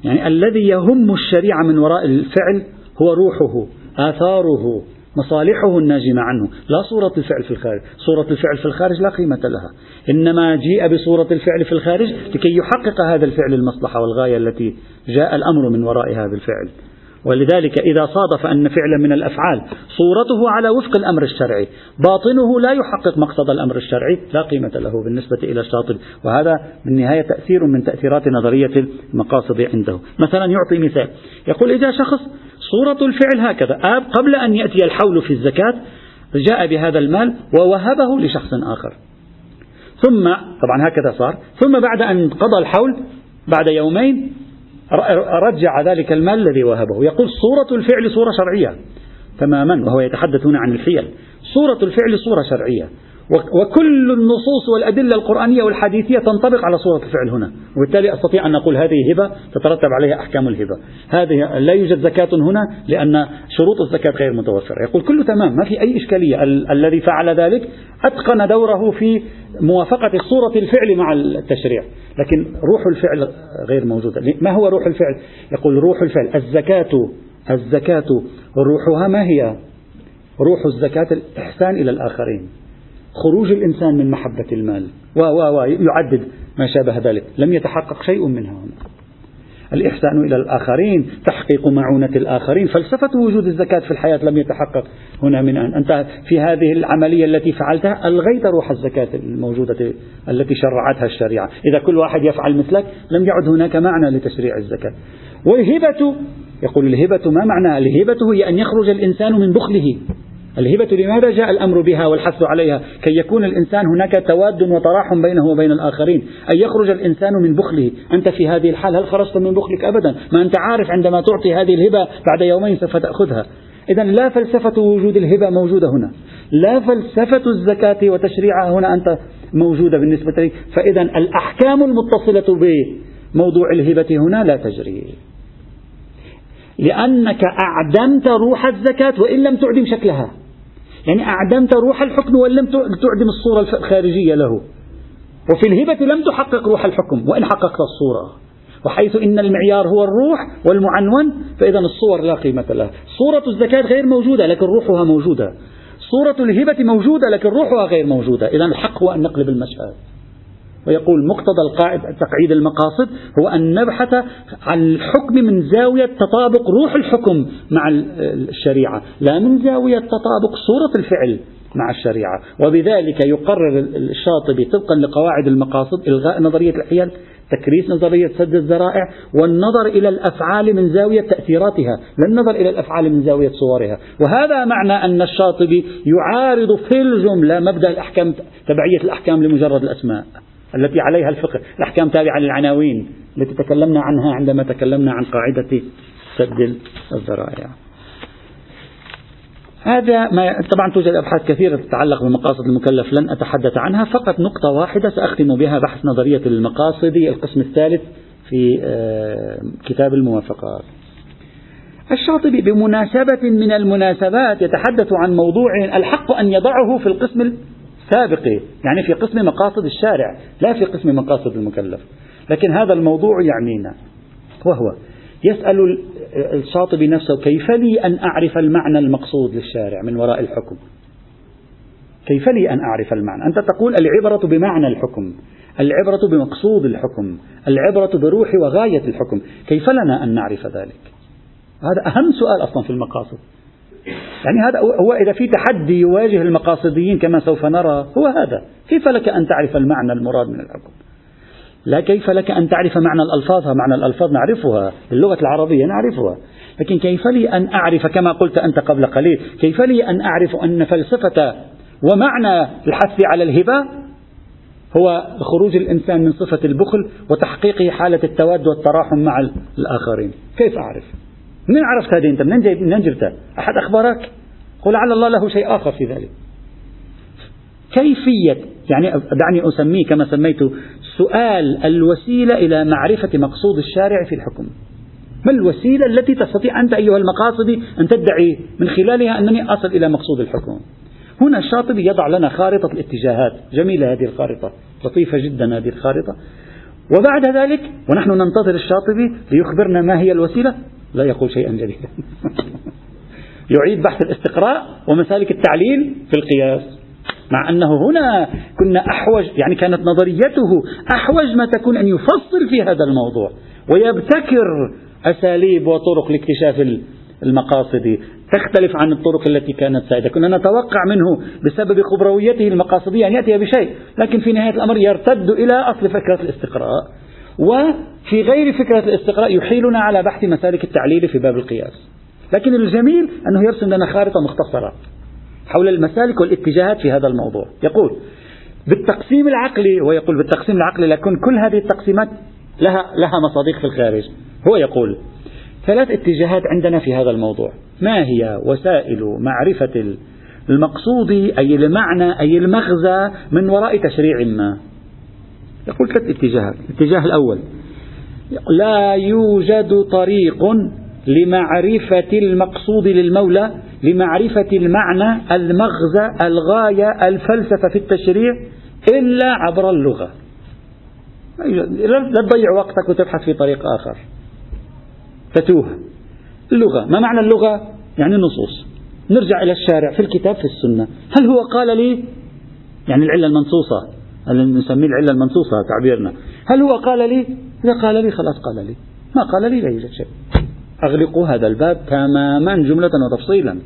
يعني الذي يهم الشريعة من وراء الفعل هو روحه آثاره مصالحه الناجمة عنه. لا صورة الفعل في الخارج. صورة الفعل في الخارج لا قيمة لها. إنما جيء بصورة الفعل في الخارج لكي يحقق هذا الفعل المصلحة والغاية التي جاء الأمر من وراء هذا الفعل. ولذلك إذا صادف أن فعلا من الأفعال صورته على وفق الأمر الشرعي باطنه لا يحقق مقصد الأمر الشرعي لا قيمة له بالنسبة إلى الشاطب وهذا بالنهاية تأثير من تأثيرات نظرية المقاصد عنده. مثلا يعطي مثال يقول إذا شخص صورة الفعل هكذا آب قبل أن يأتي الحول في الزكاة جاء بهذا المال ووهبه لشخص آخر. ثم طبعا هكذا صار ثم بعد أن قضى الحول بعد يومين رجع ذلك المال الذي وهبه. يقول صورة الفعل صورة شرعية تماما وهو يتحدث هنا عن الحيل صورة الفعل صورة شرعية. وكل النصوص والأدلة القرآنية والحديثية تنطبق على صورة الفعل هنا. وبالتالي أستطيع أن أقول هذه هبة تترتب عليها أحكام الهبة. هذه لا يوجد زكاة هنا لأن شروط الزكاة غير متوفرة. يقول كله تمام ما في أي إشكالية. ال الذي فعل ذلك أتقن دوره في موافقة صورة الفعل مع التشريع. لكن روح الفعل غير موجودة. ما هو روح الفعل؟ يقول روح الفعل. الزكاة الزكاة روحها ما هي؟ روح الزكاة الإحسان إلى الآخرين. خروج الإنسان من محبة المال. و و و يعدد ما شابه ذلك. لم يتحقق شيء منها. هنا الإحسان إلى الآخرين تحقيق معونة الآخرين. فلسفة وجود الزكاة في الحياة لم يتحقق هنا من أن. أنت في هذه العملية التي فعلتها ألغيت روح الزكاة الموجودة التي شرعتها الشريعة. إذا كل واحد يفعل مثلك لم يعد هناك معنى لتشريع الزكاة. والهبة يقول الهبة ما معناها؟ الهبة هي أن يخرج الإنسان من بخله. الهبة لماذا جاء الأمر بها والحث عليها؟ كي يكون الإنسان هناك تواد وتراحم بينه وبين الآخرين. أن يخرج الإنسان من بخله. أنت في هذه الحال هل خرجت من بخلك أبدا؟ ما أنت عارف عندما تعطي هذه الهبة بعد يومين سوف تأخذها. إذا لا فلسفة وجود الهبة موجودة هنا. لا فلسفة الزكاة وتشريعها هنا أنت موجودة بالنسبة لي. فإذا الأحكام المتصلة بموضوع الهبة هنا لا تجري. لأنك أعدمت روح الزكاة وإن لم تعدم شكلها. يعني أعدمت روح الحكم وإن لم تعدم الصورة الخارجية له. وفي الهبة لم تحقق روح الحكم وإن حققت الصورة. وحيث إن المعيار هو الروح والمعنون فإذا الصور لا قيمة لها. صورة الزكاة غير موجودة لكن روحها موجودة. صورة الهبة موجودة لكن روحها غير موجودة. إذا الحق هو أن نقلب المشهد. ويقول مقتضى القاعدة تقعيد المقاصد هو أن نبحث عن الحكم من زاوية تطابق روح الحكم مع الشريعة لا من زاوية تطابق صورة الفعل مع الشريعة. وبذلك يقرر الشاطبي طبقا لقواعد المقاصد إلغاء نظرية الحيل تكريس نظرية سد الذرائع والنظر إلى الأفعال من زاوية تأثيراتها لا النظر إلى الأفعال من زاوية صورها. وهذا معنى أن الشاطبي يعارض في الجملة مبدأ الأحكام تبعية الأحكام لمجرد الأسماء. التي عليها الفقه. الأحكام تابعة للعناوين التي تكلمنا عنها عندما تكلمنا عن قاعدة سد الذرائع. هذا ما طبعا توجد أبحاث كثيرة تتعلق بمقاصد المكلف لن أتحدث عنها فقط نقطة واحدة سأختم بها بحث نظرية المقاصد القسم الثالث في آه، كتاب الموافقات. الشاطبي بمناسبة من المناسبات يتحدث عن موضوع الحق أن يضعه في القسم سابقة يعني في قسم مقاصد الشارع لا في قسم مقاصد المكلف. لكن هذا الموضوع يعنينا. وهو يسأل الشاطبي نفسه كيف لي أن أعرف المعنى المقصود للشارع من وراء الحكم؟ كيف لي أن أعرف المعنى؟ أنت تقول العبرة بمعنى الحكم العبرة بمقصود الحكم العبرة بروح وغاية الحكم. كيف لنا أن نعرف ذلك؟ هذا أهم سؤال أصلا في المقاصد. يعني هذا هو إذا في تحدي يواجه المقاصديين كما سوف نرى هو هذا. كيف لك أن تعرف المعنى المراد من الحكم لا كيف لك أن تعرف معنى الألفاظ؟ معنى الألفاظ نعرفها. باللغة العربية نعرفها. لكن كيف لي أن أعرف كما قلت أنت قبل قليل؟ كيف لي أن أعرف أن فلسفة ومعنى الحث على الهبة هو خروج الإنسان من صفة البخل وتحقيقه حالة التواد والتراحم مع الآخرين؟ كيف أعرف؟ منين عرفت هذه أنت؟ منين, منين جبتها؟ أحد أخبرك قل لعل الله له شيء آخر في ذلك. كيفية يعني دعني أسميه كما سميته سؤال الوسيلة إلى معرفة مقصود الشارع في الحكم. ما الوسيلة التي تستطيع أنت أيها المقاصدي أن تدعي من خلالها أنني أصل إلى مقصود الحكم؟ هنا الشاطبي يضع لنا خارطة الاتجاهات. جميلة هذه الخارطة. لطيفة جدا هذه الخارطة. وبعد ذلك ونحن ننتظر الشاطبي ليخبرنا ما هي الوسيلة. لا يقول شيئا جديدا. يعيد بحث الاستقراء ومسالك التعليل في القياس مع أنه هنا كنا أحوج يعني كانت نظريته أحوج ما تكون أن يفصل في هذا الموضوع ويبتكر أساليب وطرق لاكتشاف المقاصد. تختلف عن الطرق التي كانت سائدة. كنا نتوقع منه بسبب خبرويته المقاصدية أن يأتي بشيء لكن في نهاية الأمر يرتد إلى أصل فكرة الاستقراء. وفي غير فكرة الاستقراء يحيلنا على بحث مسالك التعليل في باب القياس. لكن الجميل أنه يرسم لنا خارطة مختصرة حول المسالك والاتجاهات في هذا الموضوع. يقول بالتقسيم العقلي ويقول بالتقسيم العقلي لكن كل هذه التقسيمات لها لها مصادق في الخارج. هو يقول ثلاث اتجاهات عندنا في هذا الموضوع. ما هي؟ وسائل معرفة المقصود أي المعنى أي المغزى من وراء تشريع ما؟ يقول ثلاث اتجاهات. الاتجاه الأول لا يوجد طريق لمعرفة المقصود للمولى لمعرفة المعنى المغزى الغاية الفلسفة في التشريع إلا عبر اللغة. لا تضيع وقتك وتبحث في طريق آخر. تتوه. اللغة. ما معنى اللغة؟ يعني النصوص نرجع إلى الشارع في الكتاب في السنة. هل هو قال لي؟ يعني العلة المنصوصة. نسميه العلة المنصوصة تعبيرنا. هل هو قال لي؟ إذا قال لي خلاص قال لي. ما قال لي لا يوجد شيء. أغلقوا هذا الباب تماما جملة وتفصيلا.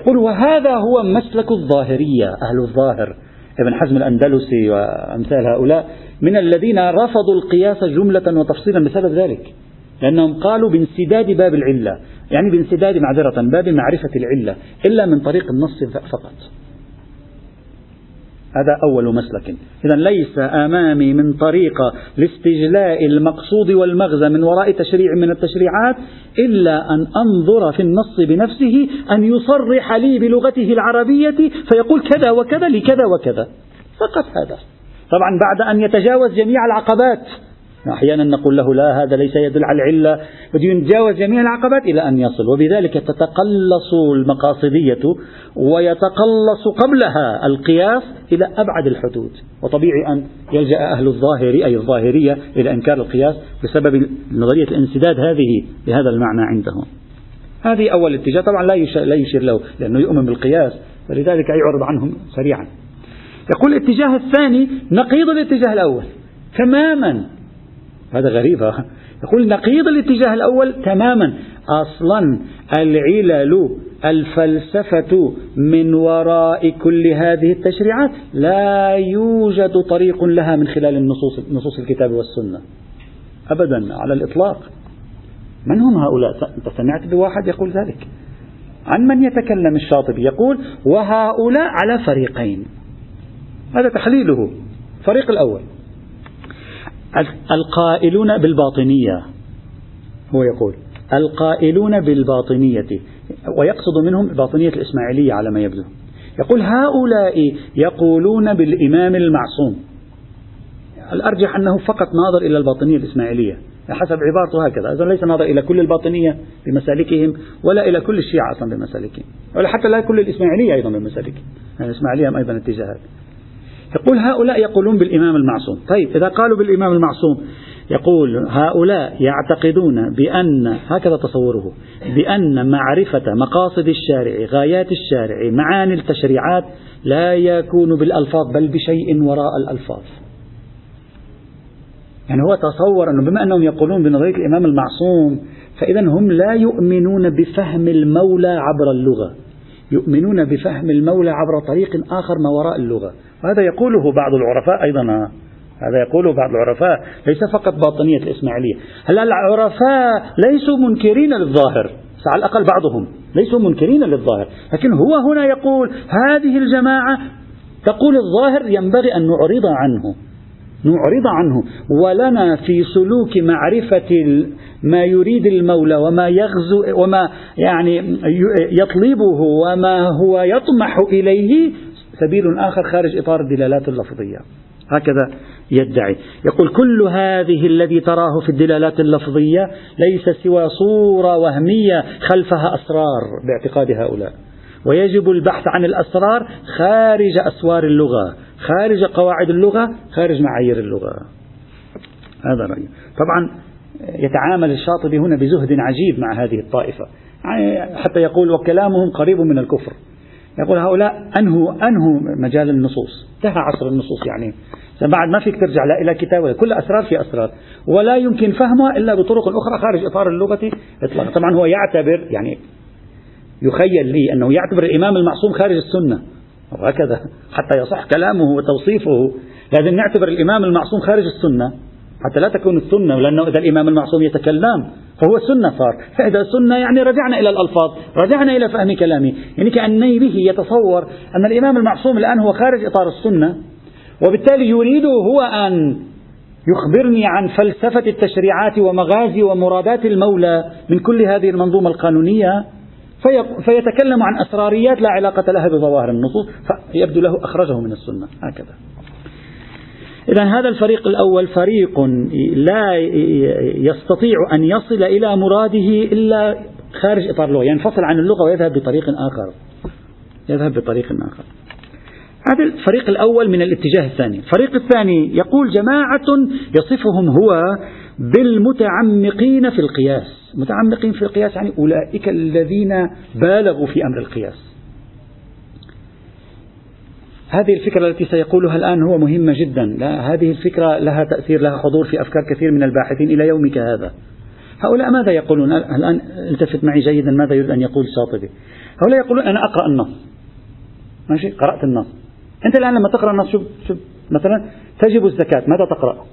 يقول وهذا هو مسلك الظاهرية أهل الظاهر. ابن حزم الأندلسي وأمثال هؤلاء من الذين رفضوا القياس جملة وتفصيلا بسبب ذلك. لأنهم قالوا بانسداد باب العلة. يعني بانسداد معذرة باب معرفة العلة إلا من طريق النص فقط. هذا أول مسلك. إذا ليس أمامي من طريقة لاستجلاء المقصود والمغزى من وراء تشريع من التشريعات إلا أن أنظر في النص بنفسه أن يصرح لي بلغته العربية فيقول كذا وكذا لكذا وكذا. فقط هذا. طبعا بعد أن يتجاوز جميع العقبات أحيانا نقول له لا هذا ليس يدل على العلة. بده يتجاوز جميع العقبات إلى أن يصل. وبذلك تتقلص المقاصدية ويتقلص قبلها القياس إلى أبعد الحدود. وطبيعي أن يلجأ أهل الظاهر أي الظاهرية إلى إنكار القياس بسبب نظرية الانسداد هذه بهذا المعنى عندهم. هذه أول اتجاه. طبعا لا يشير, لا يشير له لأنه يؤمن بالقياس. فلذلك يعرض عنهم سريعا. يقول الاتجاه الثاني نقيض الاتجاه الأول. تماما هذا غريب. يقول نقيض الاتجاه الأول تماما. أصلا العلل الفلسفة من وراء كل هذه التشريعات لا يوجد طريق لها من خلال النصوص نصوص الكتاب والسنة. أبدا على الإطلاق. من هم هؤلاء؟ أنت سمعت بواحد يقول ذلك. عن من يتكلم الشاطبي؟ يقول وهؤلاء على فريقين. هذا تحليله. الفريق الأول. القائلون بالباطنية. هو يقول القائلون بالباطنية. ويقصد منهم باطنية الإسماعيلية على ما يبدو. يقول هؤلاء يقولون بالإمام المعصوم. الأرجح أنه فقط ناظر إلى الباطنية الإسماعيلية. حسب عبارته هكذا. إذا ليس ناظر إلى كل الباطنية بمسالكهم ولا إلى كل الشيعة أصلا بمسالكهم ولا حتى لا كل الإسماعيلية أيضا بمسالكهم. يعني الإسماعيلية أيضا اتجاهات. يقول هؤلاء يقولون بالإمام المعصوم. طيب إذا قالوا بالإمام المعصوم يقول هؤلاء يعتقدون بأن هكذا تصوره بأن معرفة مقاصد الشارع غايات الشارع معاني التشريعات لا يكون بالألفاظ بل بشيء وراء الألفاظ. يعني هو تصور أنه بما أنهم يقولون بنظرية الإمام المعصوم فإذا هم لا يؤمنون بفهم المولى عبر اللغة. يؤمنون بفهم المولى عبر طريق آخر ما وراء اللغة. وهذا يقوله بعض العرفاء أيضا. هذا يقوله بعض العرفاء. ليس فقط باطنية الإسماعيلية. هلا العرفاء ليسوا منكرين للظاهر. على الأقل بعضهم. ليسوا منكرين للظاهر. لكن هو هنا يقول هذه الجماعة تقول الظاهر ينبغي أن نعرض عنه. نعرض عنه. ولنا في سلوك معرفة ما يريد المولى وما يغزو وما يعني يطلبه وما هو يطمح إليه سبيل آخر خارج إطار الدلالات اللفظية. هكذا يدعي. يقول كل هذه الذي تراه في الدلالات اللفظية ليس سوى صورة وهمية خلفها أسرار باعتقاد هؤلاء. ويجب البحث عن الأسرار خارج أسوار اللغة خارج قواعد اللغة خارج معايير اللغة. هذا رأيي. طبعا يتعامل الشاطبي هنا بزهد عجيب مع هذه الطائفة. يعني حتى يقول وكلامهم قريب من الكفر. يقول هؤلاء أنهوا أنهوا مجال النصوص. انتهى عصر النصوص يعني. بعد ما فيك ترجع لا إلى كتاب كل أسرار في أسرار. ولا يمكن فهمها إلا بطرق أخرى خارج إطار اللغة إطلاقا. طبعا هو يعتبر يعني يخيل لي أنه يعتبر الإمام المعصوم خارج السنة. وهكذا. حتى يصح كلامه وتوصيفه. لازم نعتبر الإمام المعصوم خارج السنة. حتى لا تكون السنة لأنه إذا الإمام المعصوم يتكلم فهو السنة صار. فإذا السنة يعني رجعنا إلى الألفاظ رجعنا إلى فهم كلامه يعني كأني به يتصور أن الإمام المعصوم الآن هو خارج إطار السنة وبالتالي يريد هو أن يخبرني عن فلسفة التشريعات ومغازي ومرادات المولى من كل هذه المنظومة القانونية فيتكلم عن أسراريات لا علاقة لها بظواهر النصوص فيبدو له أخرجه من السنة. هكذا. إذا هذا الفريق الأول فريق لا يستطيع أن يصل إلى مراده إلا خارج إطار اللغة ينفصل عن اللغة ويذهب بطريق آخر. يذهب بطريق آخر. هذا الفريق الأول من الاتجاه الثاني. الفريق الثاني يقول جماعة يصفهم هو بالمتعمقين في القياس. متعمقين في القياس يعني أولئك الذين بالغوا في أمر القياس. هذه الفكرة التي سيقولها الآن هو مهمة جدا. لا هذه الفكرة لها تأثير لها حضور في أفكار كثير من الباحثين إلى يومك هذا. هؤلاء ماذا يقولون؟ الآن التفت معي جيدا ماذا يريد أن يقول الشاطبي؟ هؤلاء يقولون أنا أقرأ النص. ماشي؟ قرأت النص. أنت الآن لما تقرأ النص شوف, شوف مثلا تجب الزكاة. ماذا تقرأ؟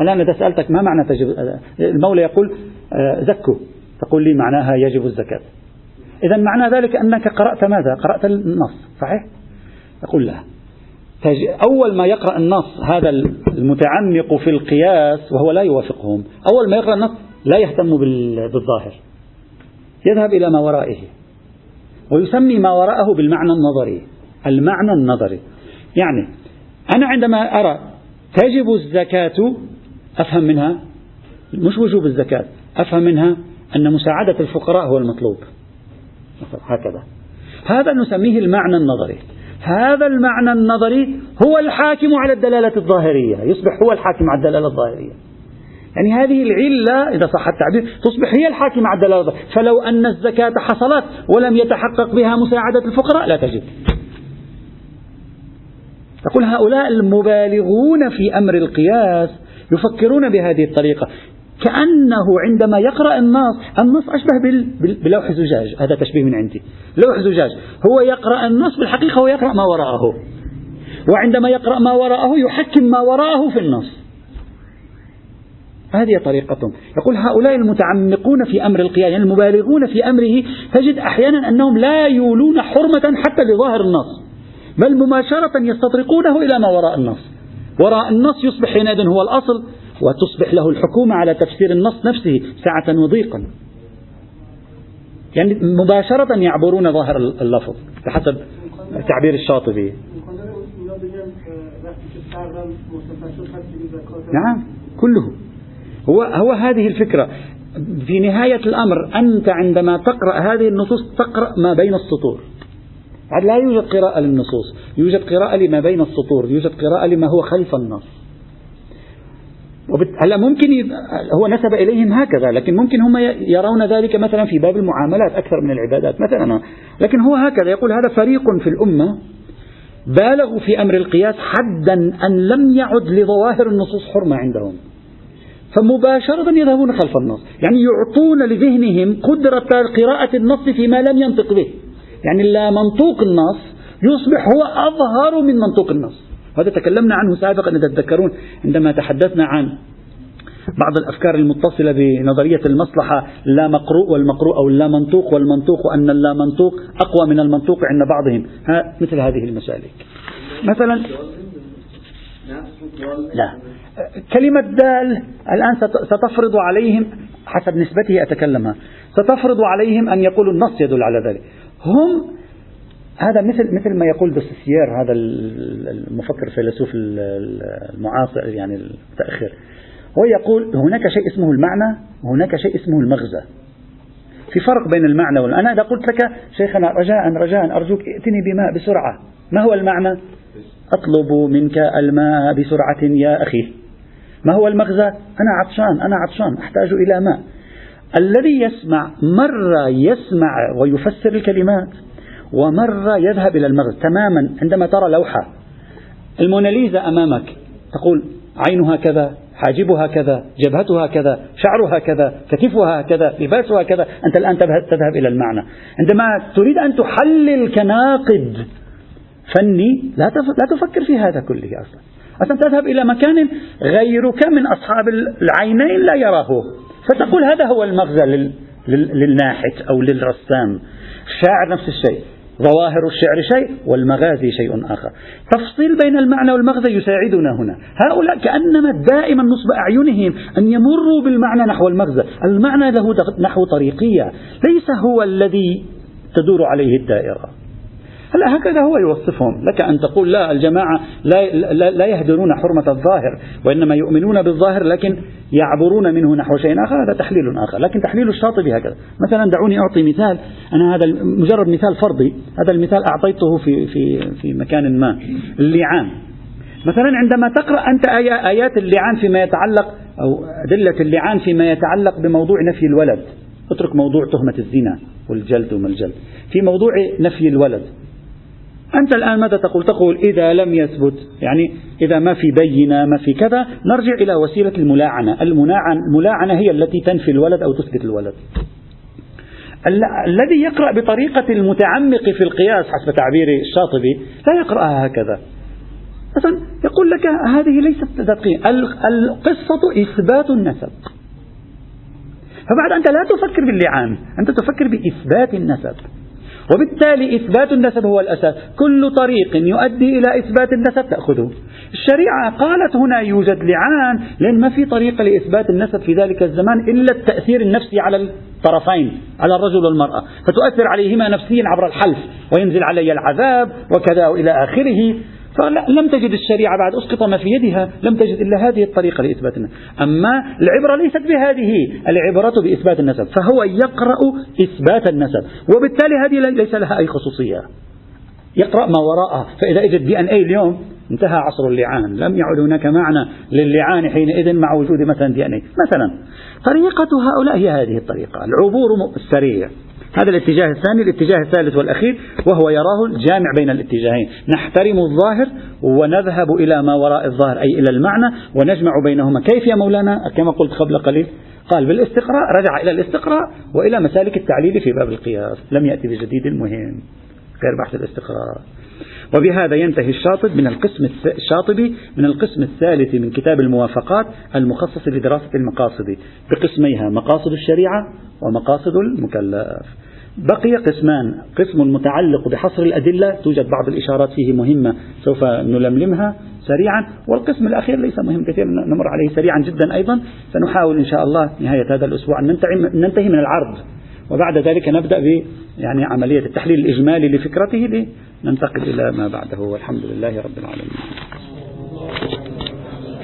الآن إذا سألتك ما معنى تجب؟ المولى يقول آه، زكوا تقول لي معناها يجب الزكاة. إذا معنى ذلك أنك قرأت ماذا؟ قرأت النص صحيح؟ أقول لا أول ما يقرأ النص هذا المتعمق في القياس وهو لا يوافقهم أول ما يقرأ النص لا يهتم بالظاهر. يذهب إلى ما ورائه. ويسمي ما وراءه بالمعنى النظري. المعنى النظري. يعني أنا عندما أرى تجب الزكاة أفهم منها؟ مش وجوب الزكاة. أفهم منها أن مساعدة الفقراء هو المطلوب. هكذا. هذا نسميه المعنى النظري. هذا المعنى النظري هو الحاكم على الدلالة الظاهرية. يصبح هو الحاكم على الدلالة الظاهرية. يعني هذه العلة إذا صح التعبير تصبح هي الحاكمة على الدلالة الظاهرية. فلو أن الزكاة حصلت ولم يتحقق بها مساعدة الفقراء لا تجب تقول هؤلاء المبالغون في أمر القياس يفكرون بهذه الطريقة. كأنه عندما يقرأ النص النص أشبه بلوح زجاج. هذا تشبيه من عندي. لوح زجاج. هو يقرأ النص بالحقيقة هو يقرأ ما وراءه. وعندما يقرأ ما وراءه يحكم ما وراءه في النص. هذه طريقتهم يقول هؤلاء المتعمقون في أمر القيام يعني المبالغون في أمره تجد أحيانا أنهم لا يولون حرمة حتى لظاهر النص بل مباشرة يستطرقونه إلى ما وراء النص. وراء النص يصبح حينئذ هو الأصل. وتصبح له الحكومة على تفسير النص نفسه سعة وضيقا. يعني مباشرة يعبرون ظاهر اللفظ بحسب تعبير الشاطبي. نعم كله. هو هو هذه الفكرة. في نهاية الأمر أنت عندما تقرأ هذه النصوص تقرأ ما بين السطور. لا يوجد قراءة للنصوص يوجد قراءة لما بين السطور يوجد قراءة لما هو خلف النص. هلا ممكن هو نسب إليهم هكذا لكن ممكن هم يرون ذلك مثلا في باب المعاملات أكثر من العبادات مثلا. لكن هو هكذا يقول هذا فريق في الأمة بالغوا في أمر القياس حدا أن لم يعد لظواهر النصوص حرمة عندهم. فمباشرة يذهبون خلف النص. يعني يعطون لذهنهم قدرة قراءة النص فيما لم ينطق به. يعني لا منطوق النص يصبح هو أظهر من منطوق النص. هذا تكلمنا عنه سابقا إذا تذكرون عندما تحدثنا عن بعض الأفكار المتصلة بنظرية المصلحة لا مقروء والمقروء أو اللا منطوق والمنطوق وأن اللا منطوق أقوى من المنطوق عند بعضهم. ها مثل هذه المسالك. مثلا لا. كلمة دال الآن ستفرض عليهم حسب نسبته أتكلمها ستفرض عليهم أن يقولوا النص يدل على ذلك. هم هذا مثل مثل ما يقول دوسيير هذا المفكر الفيلسوف المعاصر يعني المتأخر. هو يقول هناك شيء اسمه المعنى وهناك شيء اسمه المغزى. في فرق بين المعنى والمعنى أنا إذا قلت لك شيخنا رجاء رجاء أرجوك ائتني بماء بسرعة. ما هو المعنى؟ أطلب منك الماء بسرعة يا أخي. ما هو المغزى؟ أنا عطشان أنا عطشان أحتاج إلى ماء. الذي يسمع مرة يسمع ويفسر الكلمات. ومرة يذهب إلى المغز تماما عندما ترى لوحة. الموناليزا أمامك تقول عينها كذا حاجبها كذا جبهتها كذا شعرها كذا كتفها كذا لباسها كذا. أنت الآن تذهب إلى المعنى. عندما تريد أن تحلل كناقد فني لا لا تفكر في هذا كله أصلا. أصلا تذهب إلى مكان غيرك من أصحاب العينين لا يراه. فتقول هذا هو المغزى للناحت أو للرسام. الشاعر نفس الشيء. ظواهر الشعر شيء والمغازي شيء آخر. تفصيل بين المعنى والمغزى يساعدنا هنا. هؤلاء كأنما دائما نصب أعينهم أن يمروا بالمعنى نحو المغزى. المعنى له نحو طريقية. ليس هو الذي تدور عليه الدائرة. هلا هكذا هو يوصفهم. لك أن تقول لا الجماعة لا, لا, لا يهدرون حرمة الظاهر وإنما يؤمنون بالظاهر لكن يعبرون منه نحو شيء آخر. هذا تحليل آخر. لكن تحليل الشاطبي هكذا. مثلا دعوني أعطي مثال. أنا هذا مجرد مثال فرضي. هذا المثال أعطيته في, في, في مكان ما. اللعان. مثلا عندما تقرأ أنت آيات اللعان فيما يتعلق أو أدلة اللعان فيما يتعلق بموضوع نفي الولد. اترك موضوع تهمة الزنا والجلد وما الجلد. في موضوع نفي الولد. أنت الآن ماذا تقول؟ تقول إذا لم يثبت يعني إذا ما في بينة ما في كذا نرجع إلى وسيلة الملاعنة. الملاعنة هي التي تنفي الولد أو تثبت الولد. الذي يقرأ بطريقة المتعمق في القياس حسب تعبير الشاطبي لا يقرأها هكذا. مثلا يقول لك هذه ليست تدقيق القصة إثبات النسب فبعد أنت لا تفكر باللعان أنت تفكر بإثبات النسب وبالتالي إثبات النسب هو الأساس. كل طريق يؤدي إلى إثبات النسب تأخذه. الشريعة قالت هنا يوجد لعان لأن ما في طريقة لإثبات النسب في ذلك الزمان إلا التأثير النفسي على الطرفين على الرجل والمرأة. فتؤثر عليهما نفسيا عبر الحلف وينزل علي العذاب وكذا وإلى آخره. فلم تجد الشريعة بعد أسقط ما في يدها لم تجد إلا هذه الطريقة لإثبات النسب أما العبرة ليست بهذه العبرة بإثبات النسب فهو يقرأ إثبات النسب وبالتالي هذه ليس لها أي خصوصية. يقرأ ما وراءها فإذا إجت دي أن أي اليوم انتهى عصر اللعان لم يعد هناك معنى للعان حينئذ مع وجود مثلا دي أن أي مثلا طريقة هؤلاء هي هذه الطريقة العبور السريع. هذا الاتجاه الثاني الاتجاه الثالث والأخير وهو يراه الجامع بين الاتجاهين. نحترم الظاهر ونذهب إلى ما وراء الظاهر أي إلى المعنى ونجمع بينهما. كيف يا مولانا؟ كما قلت قبل قليل قال بالاستقراء رجع إلى الاستقراء وإلى مسالك التعليل في باب القياس. لم يأتي بجديد مهم غير بحث الاستقراء. وبهذا ينتهي الشاطب من القسم الشاطبي من القسم الثالث من كتاب الموافقات المخصص لدراسة المقاصد بقسميها مقاصد الشريعة ومقاصد المكلف. بقي قسمان قسم متعلق بحصر الأدلة توجد بعض الإشارات فيه مهمة سوف نلملمها سريعا والقسم الأخير ليس مهم كثير نمر عليه سريعا جدا أيضا. سنحاول إن شاء الله نهاية هذا الأسبوع أن ننتهي من العرض. وبعد ذلك نبدأ ب يعني عملية التحليل الإجمالي لفكرته لننتقل إلى ما بعده والحمد لله رب العالمين.